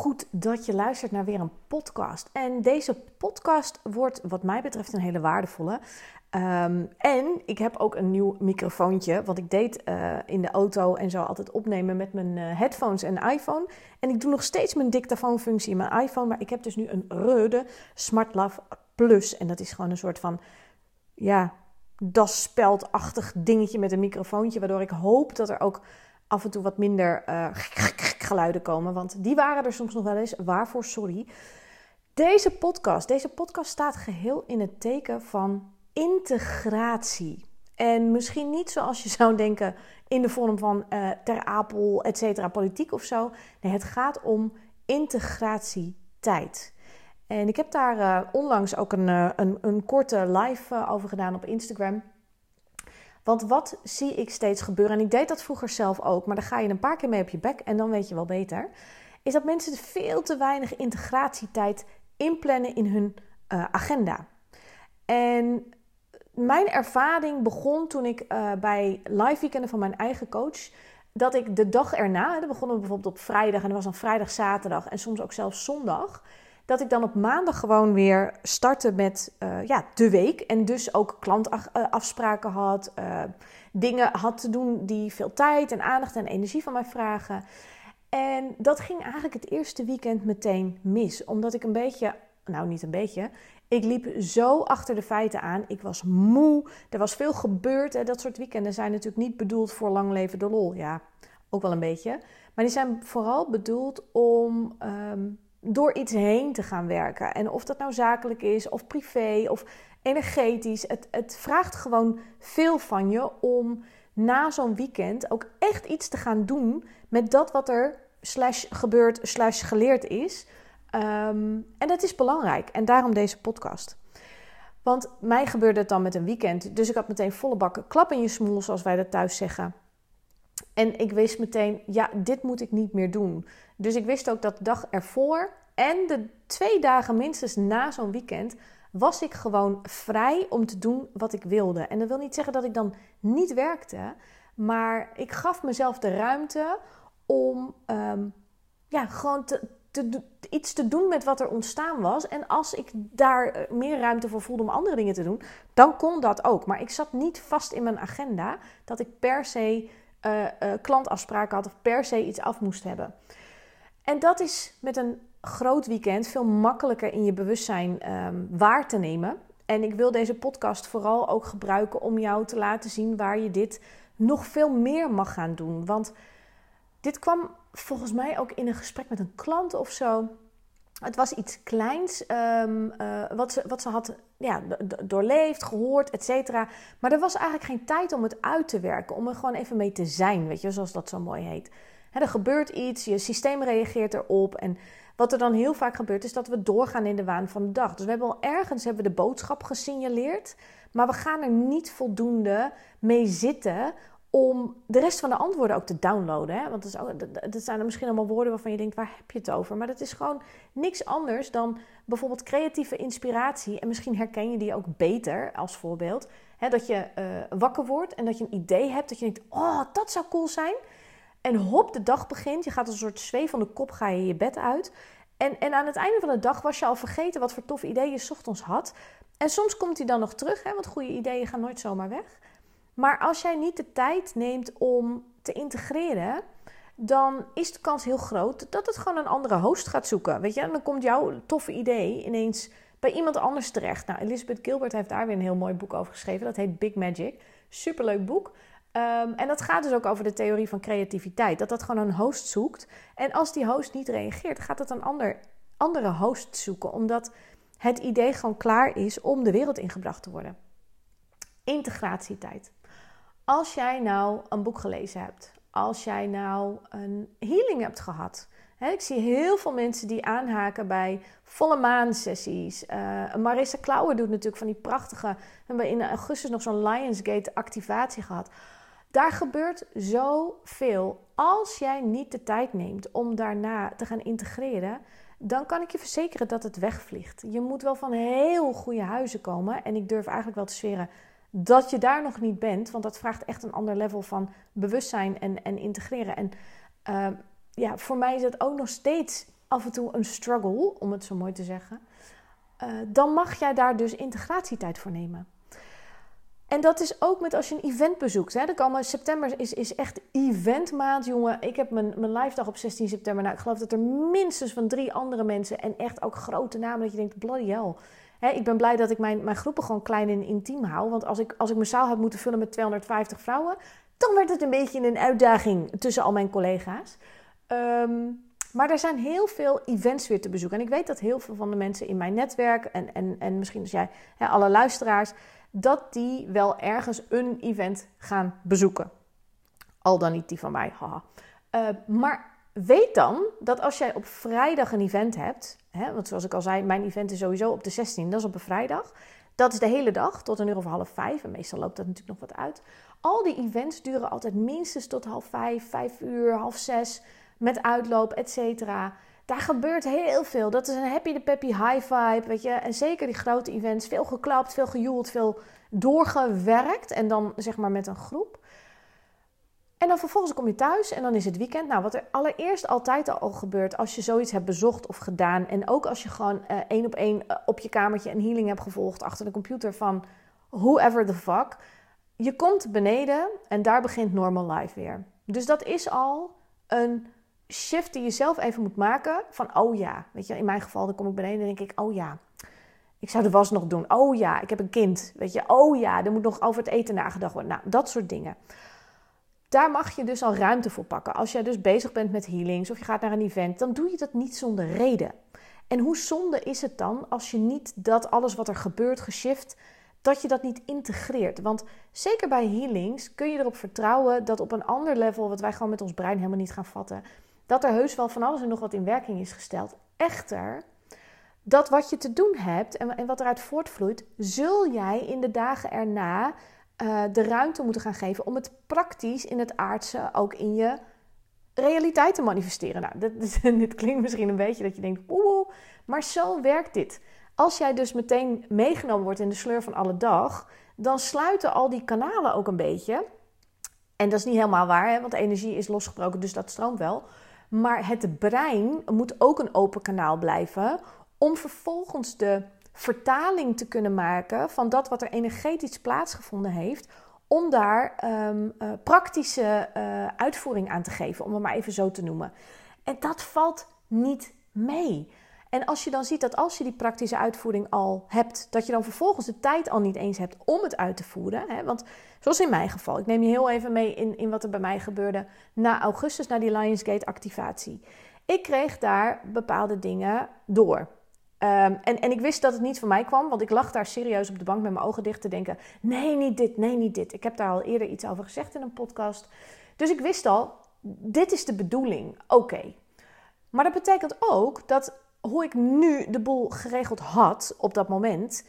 Goed dat je luistert naar weer een podcast. En deze podcast wordt, wat mij betreft, een hele waardevolle. Ehm, en ik heb ook een nieuw microfoontje. Want ik deed uh, in de auto en zo altijd opnemen met mijn uh, headphones en iPhone. En ik doe nog steeds mijn dictafoonfunctie in mijn iPhone. Maar ik heb dus nu een Rode SmartLav Plus. En dat is gewoon een soort van, ja, daspeldachtig dingetje met een microfoontje. Waardoor ik hoop dat er ook af en toe wat minder uh, geluiden komen. Want die waren er soms nog wel eens. Waarvoor sorry. Deze podcast, deze podcast staat geheel in het teken van integratie. En misschien niet zoals je zou denken in de vorm van uh, ter apel, et cetera, politiek of zo. Nee, het gaat om integratietijd. En ik heb daar uh, onlangs ook een, een, een korte live over gedaan op Instagram. Want wat zie ik steeds gebeuren, en ik deed dat vroeger zelf ook, maar dan ga je een paar keer mee op je bek en dan weet je wel beter, is dat mensen veel te weinig integratietijd inplannen in hun uh, agenda. En mijn ervaring begon toen ik uh, bij live weekenden van mijn eigen coach, dat ik de dag erna, dat begonnen we bijvoorbeeld op vrijdag en dat was dan vrijdag, zaterdag en soms ook zelfs zondag, dat ik dan op maandag gewoon weer startte met uh, ja, de week. En dus ook klantafspraken had. Uh, dingen had te doen die veel tijd en aandacht en energie van mij vragen. En dat ging eigenlijk het eerste weekend meteen mis. Omdat ik een beetje, nou niet een beetje, ik liep zo achter de feiten aan. Ik was moe. Er was veel gebeurd. Hè. Dat soort weekenden zijn natuurlijk niet bedoeld voor lang leven de lol. Ja, ook wel een beetje. Maar die zijn vooral bedoeld om. Um, door iets heen te gaan werken. En of dat nou zakelijk is, of privé, of energetisch. Het, het vraagt gewoon veel van je om na zo'n weekend ook echt iets te gaan doen met dat wat er slash gebeurd, slash geleerd is. Um, en dat is belangrijk. En daarom deze podcast. Want mij gebeurde het dan met een weekend. Dus ik had meteen volle bakken klap in je smoel, zoals wij dat thuis zeggen. En ik wist meteen, ja, dit moet ik niet meer doen. Dus ik wist ook dat de dag ervoor en de twee dagen minstens na zo'n weekend was ik gewoon vrij om te doen wat ik wilde. En dat wil niet zeggen dat ik dan niet werkte, maar ik gaf mezelf de ruimte om um, ja, gewoon iets te doen met wat er ontstaan was. En als ik daar meer ruimte voor voelde om andere dingen te doen, dan kon dat ook. Maar ik zat niet vast in mijn agenda dat ik per se uh, klantafspraken had of per se iets af moest hebben. En dat is met een groot weekend veel makkelijker in je bewustzijn um, waar te nemen. En ik wil deze podcast vooral ook gebruiken om jou te laten zien waar je dit nog veel meer mag gaan doen. Want dit kwam volgens mij ook in een gesprek met een klant of zo. Het was iets kleins um, uh, wat, ze, wat ze had ja, doorleefd, gehoord, et cetera. Maar er was eigenlijk geen tijd om het uit te werken, om er gewoon even mee te zijn, weet je, zoals dat zo mooi heet. He, er gebeurt iets, je systeem reageert erop. En wat er dan heel vaak gebeurt, is dat we doorgaan in de waan van de dag. Dus we hebben al ergens hebben we de boodschap gesignaleerd, maar we gaan er niet voldoende mee zitten om de rest van de antwoorden ook te downloaden. Hè? Want dat, is ook, zijn er misschien allemaal woorden waarvan je denkt, waar heb je het over? Maar dat is gewoon niks anders dan bijvoorbeeld creatieve inspiratie. En misschien herken je die ook beter als voorbeeld. Hè, dat je uh, wakker wordt en dat je een idee hebt, dat je denkt, oh, dat zou cool zijn. En hop, de dag begint. Je gaat als een soort zweefende kop ga je je bed uit. En, en aan het einde van de dag was je al vergeten wat voor toffe ideeën je ochtends had. En soms komt hij dan nog terug, hè, want goede ideeën gaan nooit zomaar weg. Maar als jij niet de tijd neemt om te integreren, dan is de kans heel groot dat het gewoon een andere host gaat zoeken. Weet je, en dan komt jouw toffe idee ineens bij iemand anders terecht. Nou, Elizabeth Gilbert heeft daar weer een heel mooi boek over geschreven. Dat heet Big Magic. Superleuk boek. Um, en dat gaat dus ook over de theorie van creativiteit. Dat dat gewoon een host zoekt. En als die host niet reageert, gaat het een ander, andere host zoeken. Omdat het idee gewoon klaar is om de wereld ingebracht te worden. Integratietijd. Als jij nou een boek gelezen hebt, als jij nou een healing hebt gehad, ik zie heel veel mensen die aanhaken bij volle maansessies. Uh, Marissa Klauwer doet natuurlijk van die prachtige... We hebben in augustus nog zo'n Lionsgate activatie gehad. Daar gebeurt zoveel. Als jij niet de tijd neemt om daarna te gaan integreren... dan kan ik je verzekeren dat het wegvliegt. Je moet wel van heel goede huizen komen. En ik durf eigenlijk wel te zweren dat je daar nog niet bent. Want dat vraagt echt een ander level van bewustzijn en, en integreren. En... Uh, ja, voor mij is het ook nog steeds af en toe een struggle, om het zo mooi te zeggen. Uh, dan mag jij daar dus integratietijd voor nemen. En dat is ook met als je een event bezoekt. Hè. komen, september is, is echt eventmaand, jongen. Ik heb mijn, mijn live dag op 16 september. Nou, ik geloof dat er minstens van drie andere mensen... en echt ook grote namen dat je denkt, bloody hell. Ik ben blij dat ik mijn, mijn groepen gewoon klein en intiem hou. Want als ik, als ik mijn zaal had moeten vullen met 250 vrouwen... dan werd het een beetje een uitdaging tussen al mijn collega's. Ehm, maar er zijn heel veel events weer te bezoeken. En ik weet dat heel veel van de mensen in mijn netwerk en, en, en misschien als jij, alle luisteraars, dat die wel ergens een event gaan bezoeken. Al dan niet die van mij, haha. Uh, maar weet dan dat als jij op vrijdag een event hebt, hè, want zoals ik al zei, mijn event is sowieso op de 16, dat is op een vrijdag. Dat is de hele dag, tot een uur of half vijf. En meestal loopt dat natuurlijk nog wat uit. Al die events duren altijd minstens tot half vijf, vijf uur, half zes met uitloop, et cetera. Daar gebeurt heel veel. Dat is een happy de peppy high vibe, weet je. En zeker die grote events, veel geklapt, veel gejoeld, veel doorgewerkt. En dan zeg maar met een groep. En dan vervolgens kom je thuis en dan is het weekend. Nou, wat er allereerst altijd al gebeurt als je zoiets hebt bezocht of gedaan. En ook als je gewoon uh, één op één eh, op je kamertje een healing hebt gevolgd achter de computer van whoever the fuck. Je komt beneden en daar begint normal life weer. Dus dat is al een shift die je zelf even moet maken. Van, oh ja, weet je, in mijn geval, dan kom ik beneden en denk ik, oh ja, ik zou de was nog doen. Oh ja, ik heb een kind. Weet je, oh ja, er moet nog over het eten nagedacht worden. Nou, dat soort dingen. Daar mag je dus al ruimte voor pakken. Als jij dus bezig bent met healings of je gaat naar een event, dan doe je dat niet zonder reden. En hoe zonde is het dan als je niet dat alles wat er gebeurt, geshift, dat je dat niet integreert. Want zeker bij healings kun je erop vertrouwen dat op een ander level, wat wij gewoon met ons brein helemaal niet gaan vatten, dat er heus wel van alles en nog wat in werking is gesteld. Echter, dat wat je te doen hebt en, en wat eruit voortvloeit, zul jij in de dagen erna uh, de ruimte moeten gaan geven om het praktisch in het aardse ook in je realiteit te manifesteren. Nou, dit, dit klinkt misschien een beetje dat je denkt, oeh, maar zo werkt dit. Als jij dus meteen meegenomen wordt in de sleur van alle dag, dan sluiten al die kanalen ook een beetje. En dat is niet helemaal waar, hè, want energie is losgebroken, dus dat stroomt wel. Maar het brein moet ook een open kanaal blijven om vervolgens de vertaling te kunnen maken van dat wat er energetisch plaatsgevonden heeft, om daar ehm, eh, praktische uh, uitvoering aan te geven, om het maar even zo te noemen. En dat valt niet mee. En als je dan ziet dat als je die praktische uitvoering al hebt, dat je dan vervolgens de tijd al niet eens hebt om het uit te voeren. Hè? Want zoals in mijn geval, ik neem je heel even mee in, in wat er bij mij gebeurde na augustus, na die Lionsgate activatie. Ik kreeg daar bepaalde dingen door. Um, en, en ik wist dat het niet van mij kwam, want ik lag daar serieus op de bank met mijn ogen dicht te denken: nee, niet dit, nee, niet dit. Ik heb daar al eerder iets over gezegd in een podcast. Dus ik wist al, dit is de bedoeling. Oké. Maar dat betekent ook dat hoe ik nu de boel geregeld had op dat moment,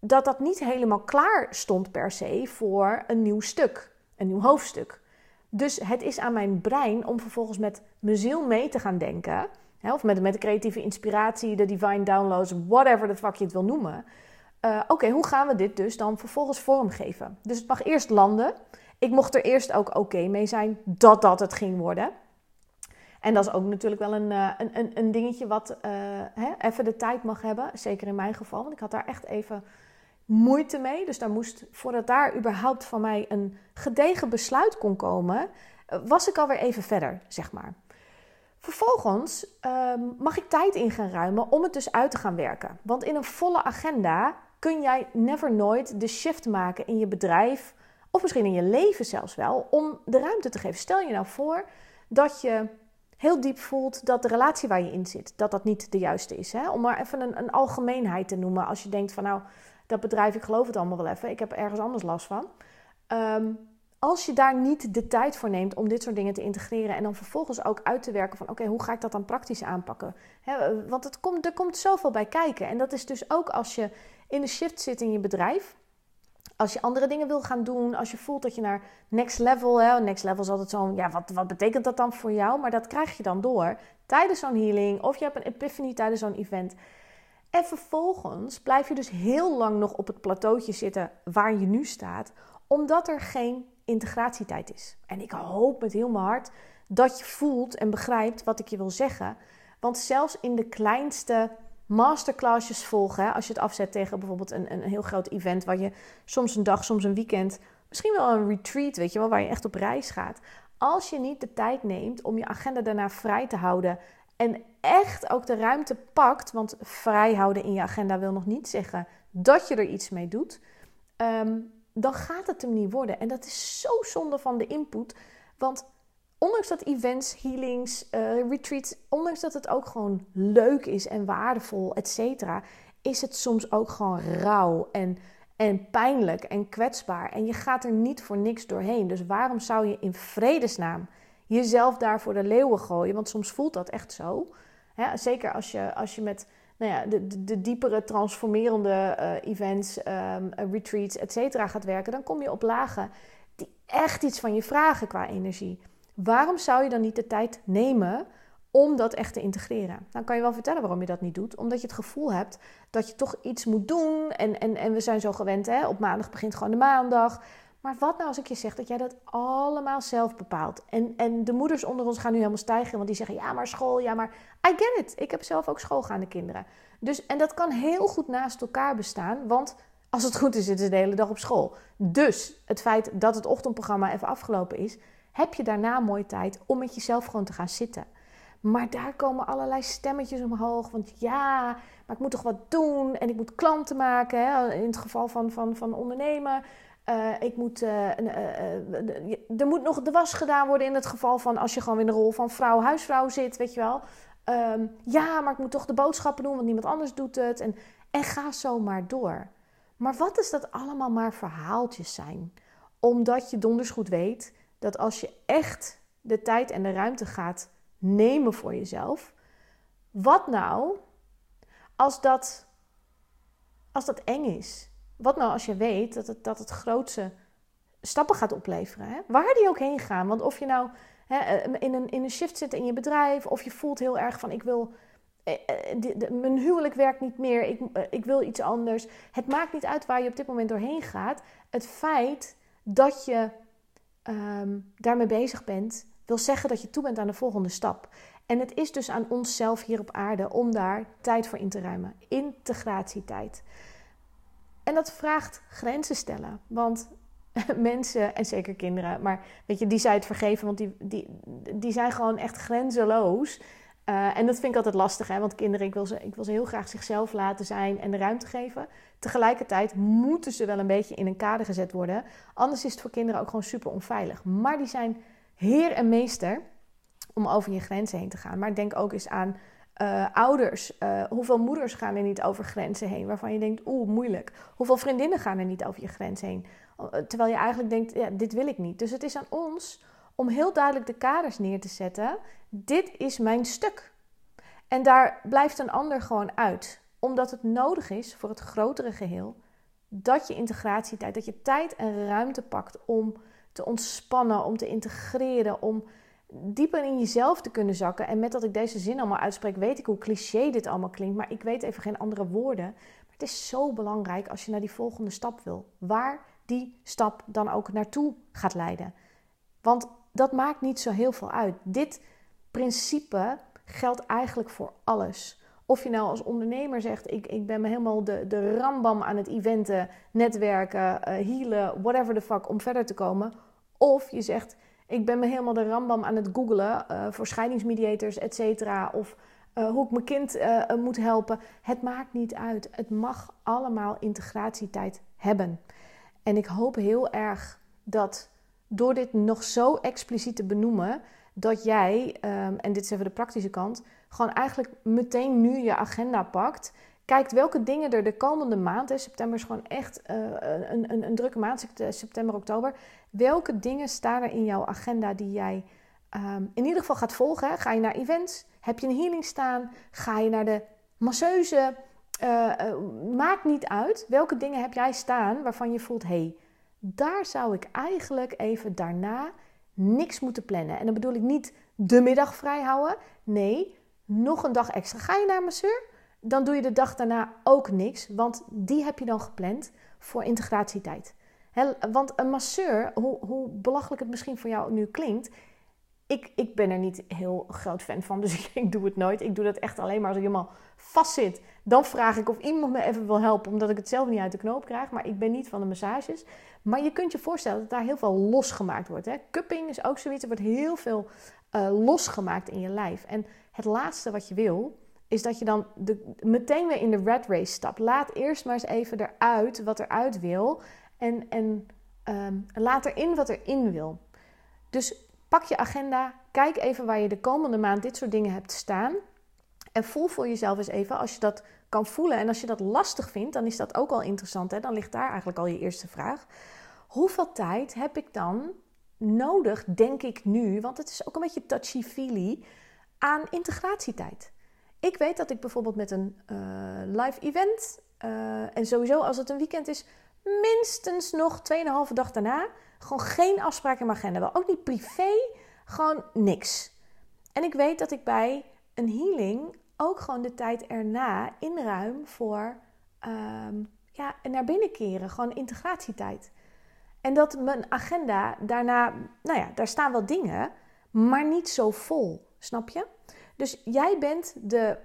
dat dat niet helemaal klaar stond per se voor een nieuw stuk, een nieuw hoofdstuk. Dus het is aan mijn brein om vervolgens met mijn ziel mee te gaan denken, of met, met de creatieve inspiratie, de divine downloads, whatever the fuck je het wil noemen. Uh, Oké, hoe gaan we dit dus dan vervolgens vormgeven? Dus het mag eerst landen. Ik mocht er eerst ook oké mee zijn dat dat het ging worden. En dat is ook natuurlijk wel een, eh, een, een, een dingetje wat uh, hè, even de tijd mag hebben. Zeker in mijn geval, want ik had daar echt even moeite mee. Dus daar moest, voordat daar überhaupt van mij een gedegen besluit kon komen, eh, was ik alweer even verder, zeg maar. Vervolgens ehm, mag ik tijd in gaan ruimen om het dus uit te gaan werken. Want in een volle agenda kun jij never nooit de shift maken in je bedrijf, of misschien in je leven zelfs wel, om de ruimte te geven. Stel je nou voor dat je heel diep voelt dat de relatie waar je in zit, dat dat niet de juiste is. Hè? Om maar even een, een algemeenheid te noemen. Als je denkt van nou, dat bedrijf, ik geloof het allemaal wel even. Ik heb ergens anders last van. Ehm, als je daar niet de tijd voor neemt om dit soort dingen te integreren en dan vervolgens ook uit te werken van oké, hoe ga ik dat dan praktisch aanpakken? want het komt, er komt zoveel bij kijken. En dat is dus ook als je in de shift zit in je bedrijf. Als je andere dingen wil gaan doen, als je voelt dat je naar next level, hè, next level is altijd zo'n, ja, wat, wat betekent dat dan voor jou? Maar dat krijg je dan door tijdens zo'n healing of je hebt een epiphany tijdens zo'n event. En vervolgens blijf je dus heel lang nog op het plateautje zitten waar je nu staat, omdat er geen integratietijd is. En ik hoop met heel mijn hart dat je voelt en begrijpt wat ik je wil zeggen. Want zelfs in de kleinste masterclassjes volgen, als je het afzet tegen bijvoorbeeld een, een heel groot event waar je soms een dag, soms een weekend, misschien wel een retreat, weet je wel, waar je echt op reis gaat. Als je niet de tijd neemt om je agenda daarna vrij te houden en echt ook de ruimte pakt, want vrij houden in je agenda wil nog niet zeggen dat je er iets mee doet. Ehm, dan gaat het hem niet worden. En dat is zo zonde van de input. Want ondanks dat events, healings, uh, retreats, ondanks dat het ook gewoon leuk is en waardevol, et cetera, is het soms ook gewoon rauw en, en pijnlijk en kwetsbaar. En je gaat er niet voor niks doorheen. Dus waarom zou je in vredesnaam jezelf daar voor de leeuwen gooien? Want soms voelt dat echt zo. zeker als je, als je met nou ja, de, de, diepere transformerende uh, events, um, retreats, et cetera gaat werken, dan kom je op lagen die echt iets van je vragen qua energie. Waarom zou je dan niet de tijd nemen om dat echt te integreren? Dan kan je wel vertellen waarom je dat niet doet. Omdat je het gevoel hebt dat je toch iets moet doen. En, en, en we zijn zo gewend, hè? op maandag begint gewoon de maandag. Maar wat nou als ik je zeg dat jij dat allemaal zelf bepaalt? En, en de moeders onder ons gaan nu helemaal stijgen, want die zeggen: ja, maar school, ja, maar I get it. Ik heb zelf ook schoolgaande kinderen. Dus, en dat kan heel goed naast elkaar bestaan, want als het goed is, zitten ze de hele dag op school. Dus het feit dat het ochtendprogramma even afgelopen is, heb je daarna mooi tijd om met jezelf gewoon te gaan zitten. Maar daar komen allerlei stemmetjes omhoog. Want ja, maar ik moet toch wat doen. En ik moet klanten maken. Hè? In het geval van, van, van ondernemen. Uh, ik moet, uh, uh, er moet nog de was gedaan worden in het geval van als je gewoon in de rol van vrouw, huisvrouw zit, weet je wel. Um, ja, maar ik moet toch de boodschappen doen, want niemand anders doet het. En, en ga zo maar door. Maar wat is dat allemaal maar verhaaltjes zijn? Omdat je donders goed weet dat als je echt de tijd en de ruimte gaat nemen voor jezelf, wat nou als dat, als dat eng is? Wat nou als je weet dat het, dat het grootste stappen gaat opleveren? Hè? Waar die ook heen gaan. Want of je nou hè, eh, in, een, in een shift zit in je bedrijf, of je voelt heel erg van ik wil. Eh, eh, mijn huwelijk werkt niet meer, ik, ik wil iets anders. Het maakt niet uit waar je op dit moment doorheen gaat. Het feit dat je ehm, daarmee bezig bent, wil zeggen dat je toe bent aan de volgende stap. En het is dus aan onszelf hier op aarde om daar tijd voor in te ruimen. Integratietijd. En dat vraagt grenzen stellen. Want mensen, en zeker kinderen, maar weet je, die zij het vergeven, want die, die, die zijn gewoon echt grenzeloos. Uh, en dat vind ik altijd lastig, hè? want kinderen, ik wil, ze, ik wil ze heel graag zichzelf laten zijn en de ruimte geven. Tegelijkertijd moeten ze wel een beetje in een kader gezet worden. Anders is het voor kinderen ook gewoon super onveilig. Maar die zijn heer en meester om over je grenzen heen te gaan. Maar denk ook eens aan uh, ouders, uh, hoeveel moeders gaan er niet over grenzen heen waarvan je denkt, oeh, moeilijk. Hoeveel vriendinnen gaan er niet over je grens heen? Eh, terwijl je eigenlijk denkt, ja, dit wil ik niet. Dus het is aan ons om heel duidelijk de kaders neer te zetten. Dit is mijn stuk. En daar blijft een ander gewoon uit. Omdat het nodig is voor het grotere geheel dat je integratietijd, dat je tijd en ruimte pakt om te ontspannen, om te integreren, om dieper in jezelf te kunnen zakken. En met dat ik deze zin allemaal uitspreek, weet ik hoe cliché dit allemaal klinkt. Maar ik weet even geen andere woorden. Maar het is zo belangrijk als je naar die volgende stap wil. Waar die stap dan ook naartoe gaat leiden. Want dat maakt niet zo heel veel uit. Dit principe geldt eigenlijk voor alles. Of je nou als ondernemer zegt: ik, ik ben me helemaal de, de rambam aan het eventen, netwerken, uh, healen, whatever the fuck, om verder te komen. Of je zegt: ik ben me helemaal de rambam aan het googlen uh, voor scheidingsmediators, et cetera. Of uh, hoe ik mijn kind uh, moet helpen. Het maakt niet uit. Het mag allemaal integratietijd hebben. En ik hoop heel erg dat door dit nog zo expliciet te benoemen, dat jij, um, en dit is even de praktische kant, gewoon eigenlijk meteen nu je agenda pakt kijkt welke dingen er de komende maand, hè, september is gewoon echt uh, een, een, een, drukke maand, september, oktober. Welke dingen staan er in jouw agenda die jij um, in ieder geval gaat volgen? Ga je naar events? Heb je een healing staan? Ga je naar de masseuse? Uh, maakt niet uit. Welke dingen heb jij staan waarvan je voelt: hey, daar zou ik eigenlijk even daarna niks moeten plannen. En dan bedoel ik niet de middag vrij houden. Nee, nog een dag extra. Ga je naar masseur? Dan doe je de dag daarna ook niks, want die heb je dan gepland voor integratietijd. want een masseur, hoe, hoe belachelijk het misschien voor jou nu klinkt, ik, ik ben er niet heel groot fan van, dus ik, doe het nooit. Ik doe dat echt alleen maar als ik helemaal vast zit. Dan vraag ik of iemand me even wil helpen, omdat ik het zelf niet uit de knoop krijg. Maar ik ben niet van de massages. Maar je kunt je voorstellen dat daar heel veel losgemaakt wordt. Hè? Cupping is ook zoiets. Er wordt heel veel uh, losgemaakt in je lijf. En het laatste wat je wil, is dat je dan de, meteen weer in de red race stapt. Laat eerst maar eens even eruit wat eruit wil. En, en um, laat erin wat erin wil. Dus pak je agenda. Kijk even waar je de komende maand dit soort dingen hebt staan. En voel voor jezelf eens even als je dat kan voelen. En als je dat lastig vindt, dan is dat ook al interessant. Hè? Dan ligt daar eigenlijk al je eerste vraag. Hoeveel tijd heb ik dan nodig, denk ik nu, want het is ook een beetje touchy-feely, aan integratietijd? Ik weet dat ik bijvoorbeeld met een uh, live event, uh, en sowieso als het een weekend is, minstens nog 2,5 dag daarna gewoon geen afspraak in mijn agenda wil. Ook niet privé, gewoon niks. En ik weet dat ik bij een healing ook gewoon de tijd erna inruim voor um, ja, naar binnen keren. Gewoon integratietijd. En dat mijn agenda daarna, nou ja, daar staan wel dingen, maar niet zo vol. Snap je? Dus jij bent de,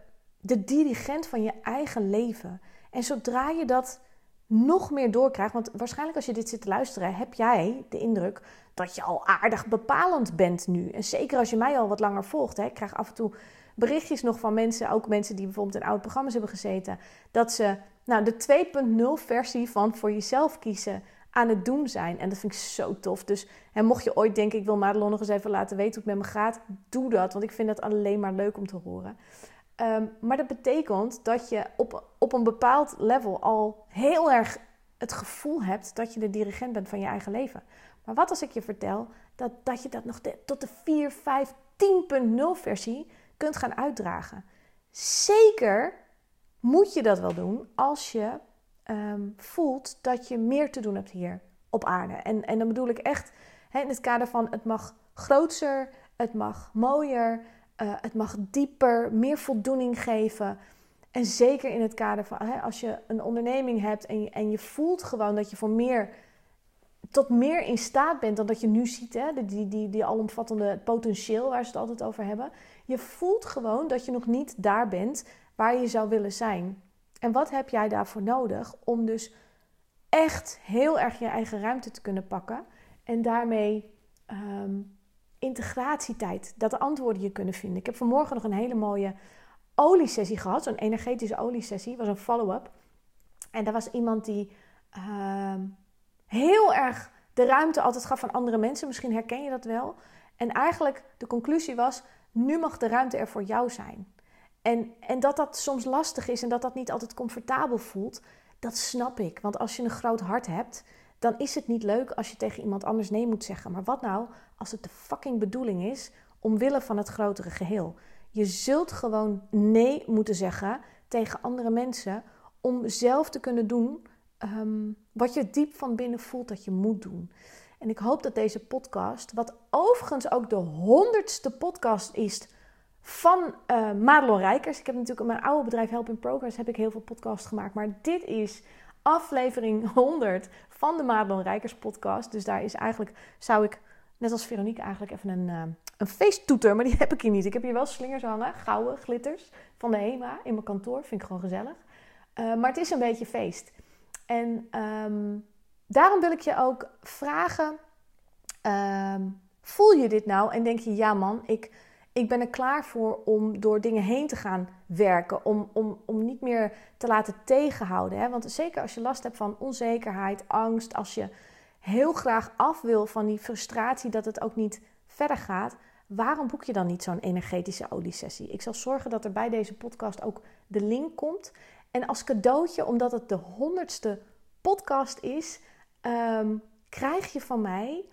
de dirigent van je eigen leven. En zodra je dat nog meer doorkrijgt, want waarschijnlijk als je dit zit te luisteren, heb jij de indruk dat je al aardig bepalend bent nu. En zeker als je mij al wat langer volgt. Hè, ik krijg af en toe berichtjes nog van mensen, ook mensen die bijvoorbeeld in oude programma's hebben gezeten, dat ze nou, de 2.0 versie van voor jezelf kiezen aan het doen zijn. En dat vind ik zo tof. Dus en mocht je ooit denken, ik wil Madelon nog eens even laten weten hoe het met me gaat, doe dat. Want ik vind dat alleen maar leuk om te horen. Ehm, maar dat betekent dat je op, op een bepaald level al heel erg het gevoel hebt dat je de dirigent bent van je eigen leven. Maar wat als ik je vertel dat, dat je dat nog tot de 4, 5, 10.0 versie kunt gaan uitdragen? Zeker moet je dat wel doen als je Ehm, voelt dat je meer te doen hebt hier op aarde. En, en dan bedoel ik echt in het kader van het mag groter, het mag mooier, uh, het mag dieper, meer voldoening geven. En zeker in het kader van als je een onderneming hebt en je, en je voelt gewoon dat je voor meer tot meer in staat bent dan dat je nu ziet, hè? Die, die, die, die alomvattende potentieel waar ze het altijd over hebben. Je voelt gewoon dat je nog niet daar bent waar je zou willen zijn. En wat heb jij daarvoor nodig om dus echt heel erg je eigen ruimte te kunnen pakken en daarmee um, integratietijd, dat de antwoorden je kunnen vinden. Ik heb vanmorgen nog een hele mooie oliesessie gehad, zo'n energetische oliesessie, was een follow-up. En daar was iemand die uh, heel erg de ruimte altijd gaf van andere mensen. Misschien herken je dat wel. En eigenlijk de conclusie was: nu mag de ruimte er voor jou zijn. En, en dat dat soms lastig is en dat dat niet altijd comfortabel voelt, dat snap ik. Want als je een groot hart hebt, dan is het niet leuk als je tegen iemand anders nee moet zeggen. Maar wat nou als het de fucking bedoeling is omwille van het grotere geheel? Je zult gewoon nee moeten zeggen tegen andere mensen om zelf te kunnen doen um, wat je diep van binnen voelt dat je moet doen. En ik hoop dat deze podcast, wat overigens ook de honderdste podcast is van uh, Madelon Rijkers. Ik heb natuurlijk in mijn oude bedrijf Help in Progress heb ik heel veel podcasts gemaakt. Maar dit is aflevering 100 van de Madelon Rijkers podcast. Dus daar is eigenlijk, zou ik, net als Veronique, eigenlijk even een, uh, een feesttoeter. Maar die heb ik hier niet. Ik heb hier wel slingers hangen, gouden glitters van de HEMA in mijn kantoor. Vind ik gewoon gezellig. Uh, maar het is een beetje feest. En um, daarom wil ik je ook vragen... Um, voel je dit nou en denk je, ja man, ik ik ben er klaar voor om door dingen heen te gaan werken. Om, om, om niet meer te laten tegenhouden. Hè? Want zeker als je last hebt van onzekerheid, angst. Als je heel graag af wil van die frustratie dat het ook niet verder gaat. Waarom boek je dan niet zo'n energetische oliesessie? Ik zal zorgen dat er bij deze podcast ook de link komt. En als cadeautje, omdat het de honderdste podcast is, ehm, krijg je van mij,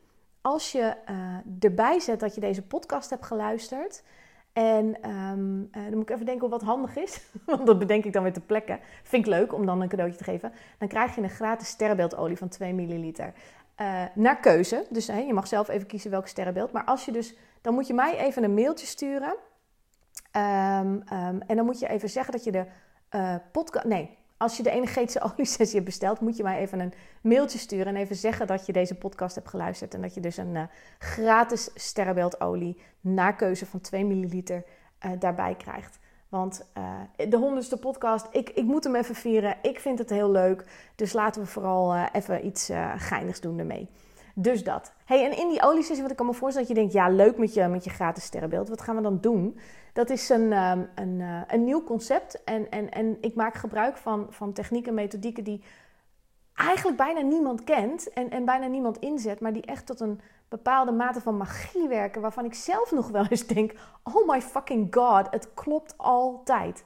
als je uh, erbij zet dat je deze podcast hebt geluisterd. En ehm, eh, dan moet ik even denken wat handig is. Want dat bedenk ik dan weer te plekken. Vind ik leuk om dan een cadeautje te geven. Dan krijg je een gratis sterrenbeeldolie van 2 milliliter. Uh, naar keuze. Dus je mag zelf even kiezen welk sterrenbeeld. Maar als je dus, dan moet je mij even een mailtje sturen. Um, um, en dan moet je even zeggen dat je de podcast. Nee, als je de energetische oliesessie hebt besteld, moet je mij even een mailtje sturen en even zeggen dat je deze podcast hebt geluisterd. En dat je dus een uh, gratis sterrenbeeldolie naar keuze van 2 milliliter uh, daarbij krijgt. Want uh, de honderdste podcast, ik, ik moet hem even vieren. Ik vind het heel leuk. Dus laten we vooral even iets geinigs doen ermee. Dus dat. Hey, en in die oliesessie, wat ik kan me dat je denkt, ja, leuk met je, met je gratis sterrenbeeld. Wat gaan we dan doen? Dat is een, um, een, uh, een nieuw concept. En, en, en ik maak gebruik van, van technieken en methodieken die eigenlijk bijna niemand kent en, en bijna niemand inzet, maar die echt tot een bepaalde mate van magie werken, waarvan ik zelf nog wel eens denk: oh my fucking god, het klopt altijd.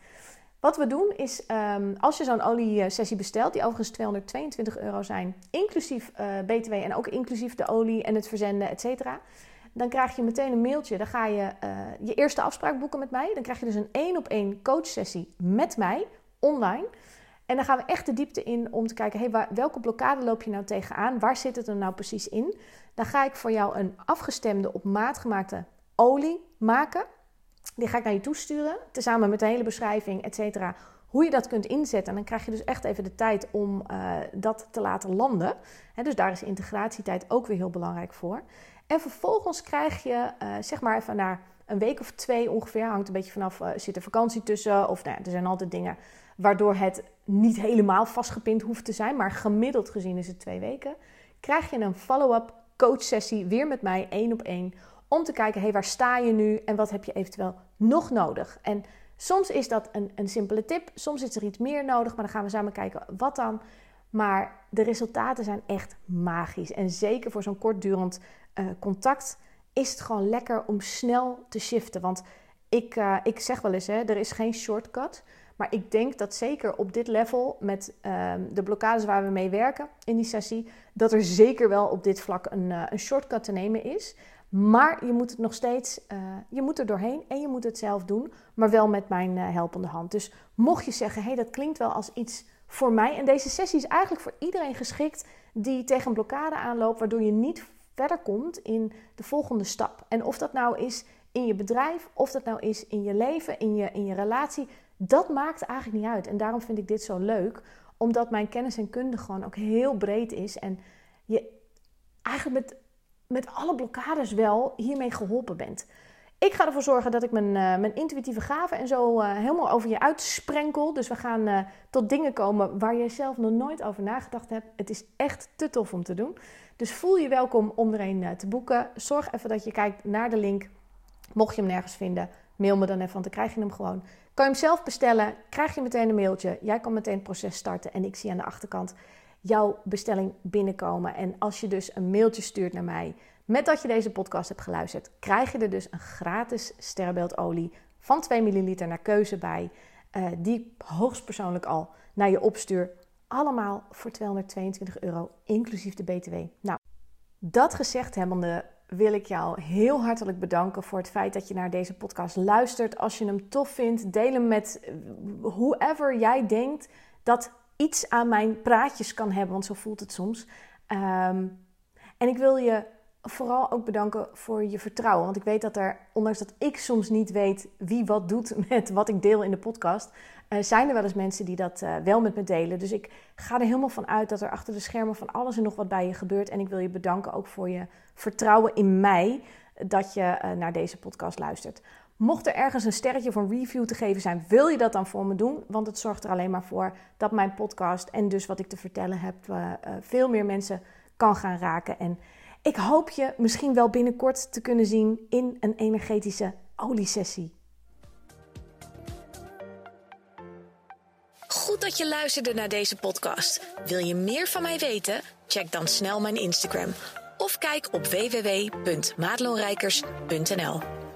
Wat we doen is, um, als je zo'n oliesessie bestelt, die overigens 222 euro zijn, inclusief uh, BTW en ook inclusief de olie en het verzenden, et cetera. Dan krijg je meteen een mailtje. Dan ga je uh, je eerste afspraak boeken met mij. Dan krijg je dus een één op één coachsessie met mij online. En dan gaan we echt de diepte in om te kijken, hey, welke blokkade loop je nou tegenaan? Waar zit het er nou precies in? Dan ga ik voor jou een afgestemde, op maat gemaakte olie maken. Die ga ik naar je toesturen, tezamen met de hele beschrijving, et cetera. Hoe je dat kunt inzetten. En dan krijg je dus echt even de tijd om uh, dat te laten landen. He, dus daar is integratietijd ook weer heel belangrijk voor. En vervolgens krijg je, uh, zeg maar even na een week of twee ongeveer, hangt een beetje vanaf, uh, zit er vakantie tussen. Of nou er zijn altijd dingen waardoor het niet helemaal vastgepind hoeft te zijn. Maar gemiddeld gezien is het twee weken. Krijg je een follow-up coach sessie weer met mij, één op één om te kijken, hey, waar sta je nu en wat heb je eventueel nog nodig? En soms is dat een, een simpele tip, soms is er iets meer nodig, maar dan gaan we samen kijken wat dan. Maar de resultaten zijn echt magisch. En zeker voor zo'n kortdurend uh, contact is het gewoon lekker om snel te shiften. Want ik, uh, ik zeg wel eens, hè, er is geen shortcut. Maar ik denk dat zeker op dit level, met uh, de blokkades waar we mee werken in die sessie, dat er zeker wel op dit vlak een, uh, een shortcut te nemen is. Maar je moet het nog steeds, uh, je moet er doorheen en je moet het zelf doen, maar wel met mijn uh, helpende hand. Dus mocht je zeggen, hé, hey, dat klinkt wel als iets voor mij. En deze sessie is eigenlijk voor iedereen geschikt die tegen een blokkade aanloopt, waardoor je niet verder komt in de volgende stap. En of dat nou is in je bedrijf, of dat nou is in je leven, in je, in je relatie, dat maakt eigenlijk niet uit. En daarom vind ik dit zo leuk, omdat mijn kennis en kunde gewoon ook heel breed is. En je eigenlijk met met alle blokkades wel hiermee geholpen bent. Ik ga ervoor zorgen dat ik mijn, uh, mijn intuïtieve gaven en zo uh, helemaal over je uitsprenkel. Dus we gaan uh, tot dingen komen waar je zelf nog nooit over nagedacht hebt. Het is echt te tof om te doen. Dus voel je welkom om er een te boeken. Zorg even dat je kijkt naar de link. Mocht je hem nergens vinden, mail me dan even, want dan krijg je hem gewoon. Kan je hem zelf bestellen, krijg je meteen een mailtje. Jij kan meteen het proces starten en ik zie aan de achterkant jouw bestelling binnenkomen. En als je dus een mailtje stuurt naar mij met dat je deze podcast hebt geluisterd, krijg je er dus een gratis sterrenbeeldolie van 2 milliliter naar keuze bij. Uh, die hoogstpersoonlijk al naar je opstuur. Allemaal voor 222 euro, inclusief de BTW. Nou, dat gezegd hebbende wil ik jou heel hartelijk bedanken voor het feit dat je naar deze podcast luistert. Als je hem tof vindt, deel hem met whoever jij denkt dat iets aan mijn praatjes kan hebben, want zo voelt het soms. Um, en ik wil je vooral ook bedanken voor je vertrouwen. Want ik weet dat er, ondanks dat ik soms niet weet wie wat doet met wat ik deel in de podcast, uh, zijn er wel eens mensen die dat uh, wel met me delen. Dus ik ga er helemaal van uit dat er achter de schermen van alles en nog wat bij je gebeurt. En ik wil je bedanken ook voor je vertrouwen in mij dat je uh, naar deze podcast luistert. Mocht er ergens een sterretje van review te geven zijn, wil je dat dan voor me doen? Want het zorgt er alleen maar voor dat mijn podcast en dus wat ik te vertellen heb, uh, uh, veel meer mensen kan gaan raken. En ik hoop je misschien wel binnenkort te kunnen zien in een energetische oliesessie. Goed dat je luisterde naar deze podcast. Wil je meer van mij weten? Check dan snel mijn Instagram of kijk op www.maatloonrijkers.nl.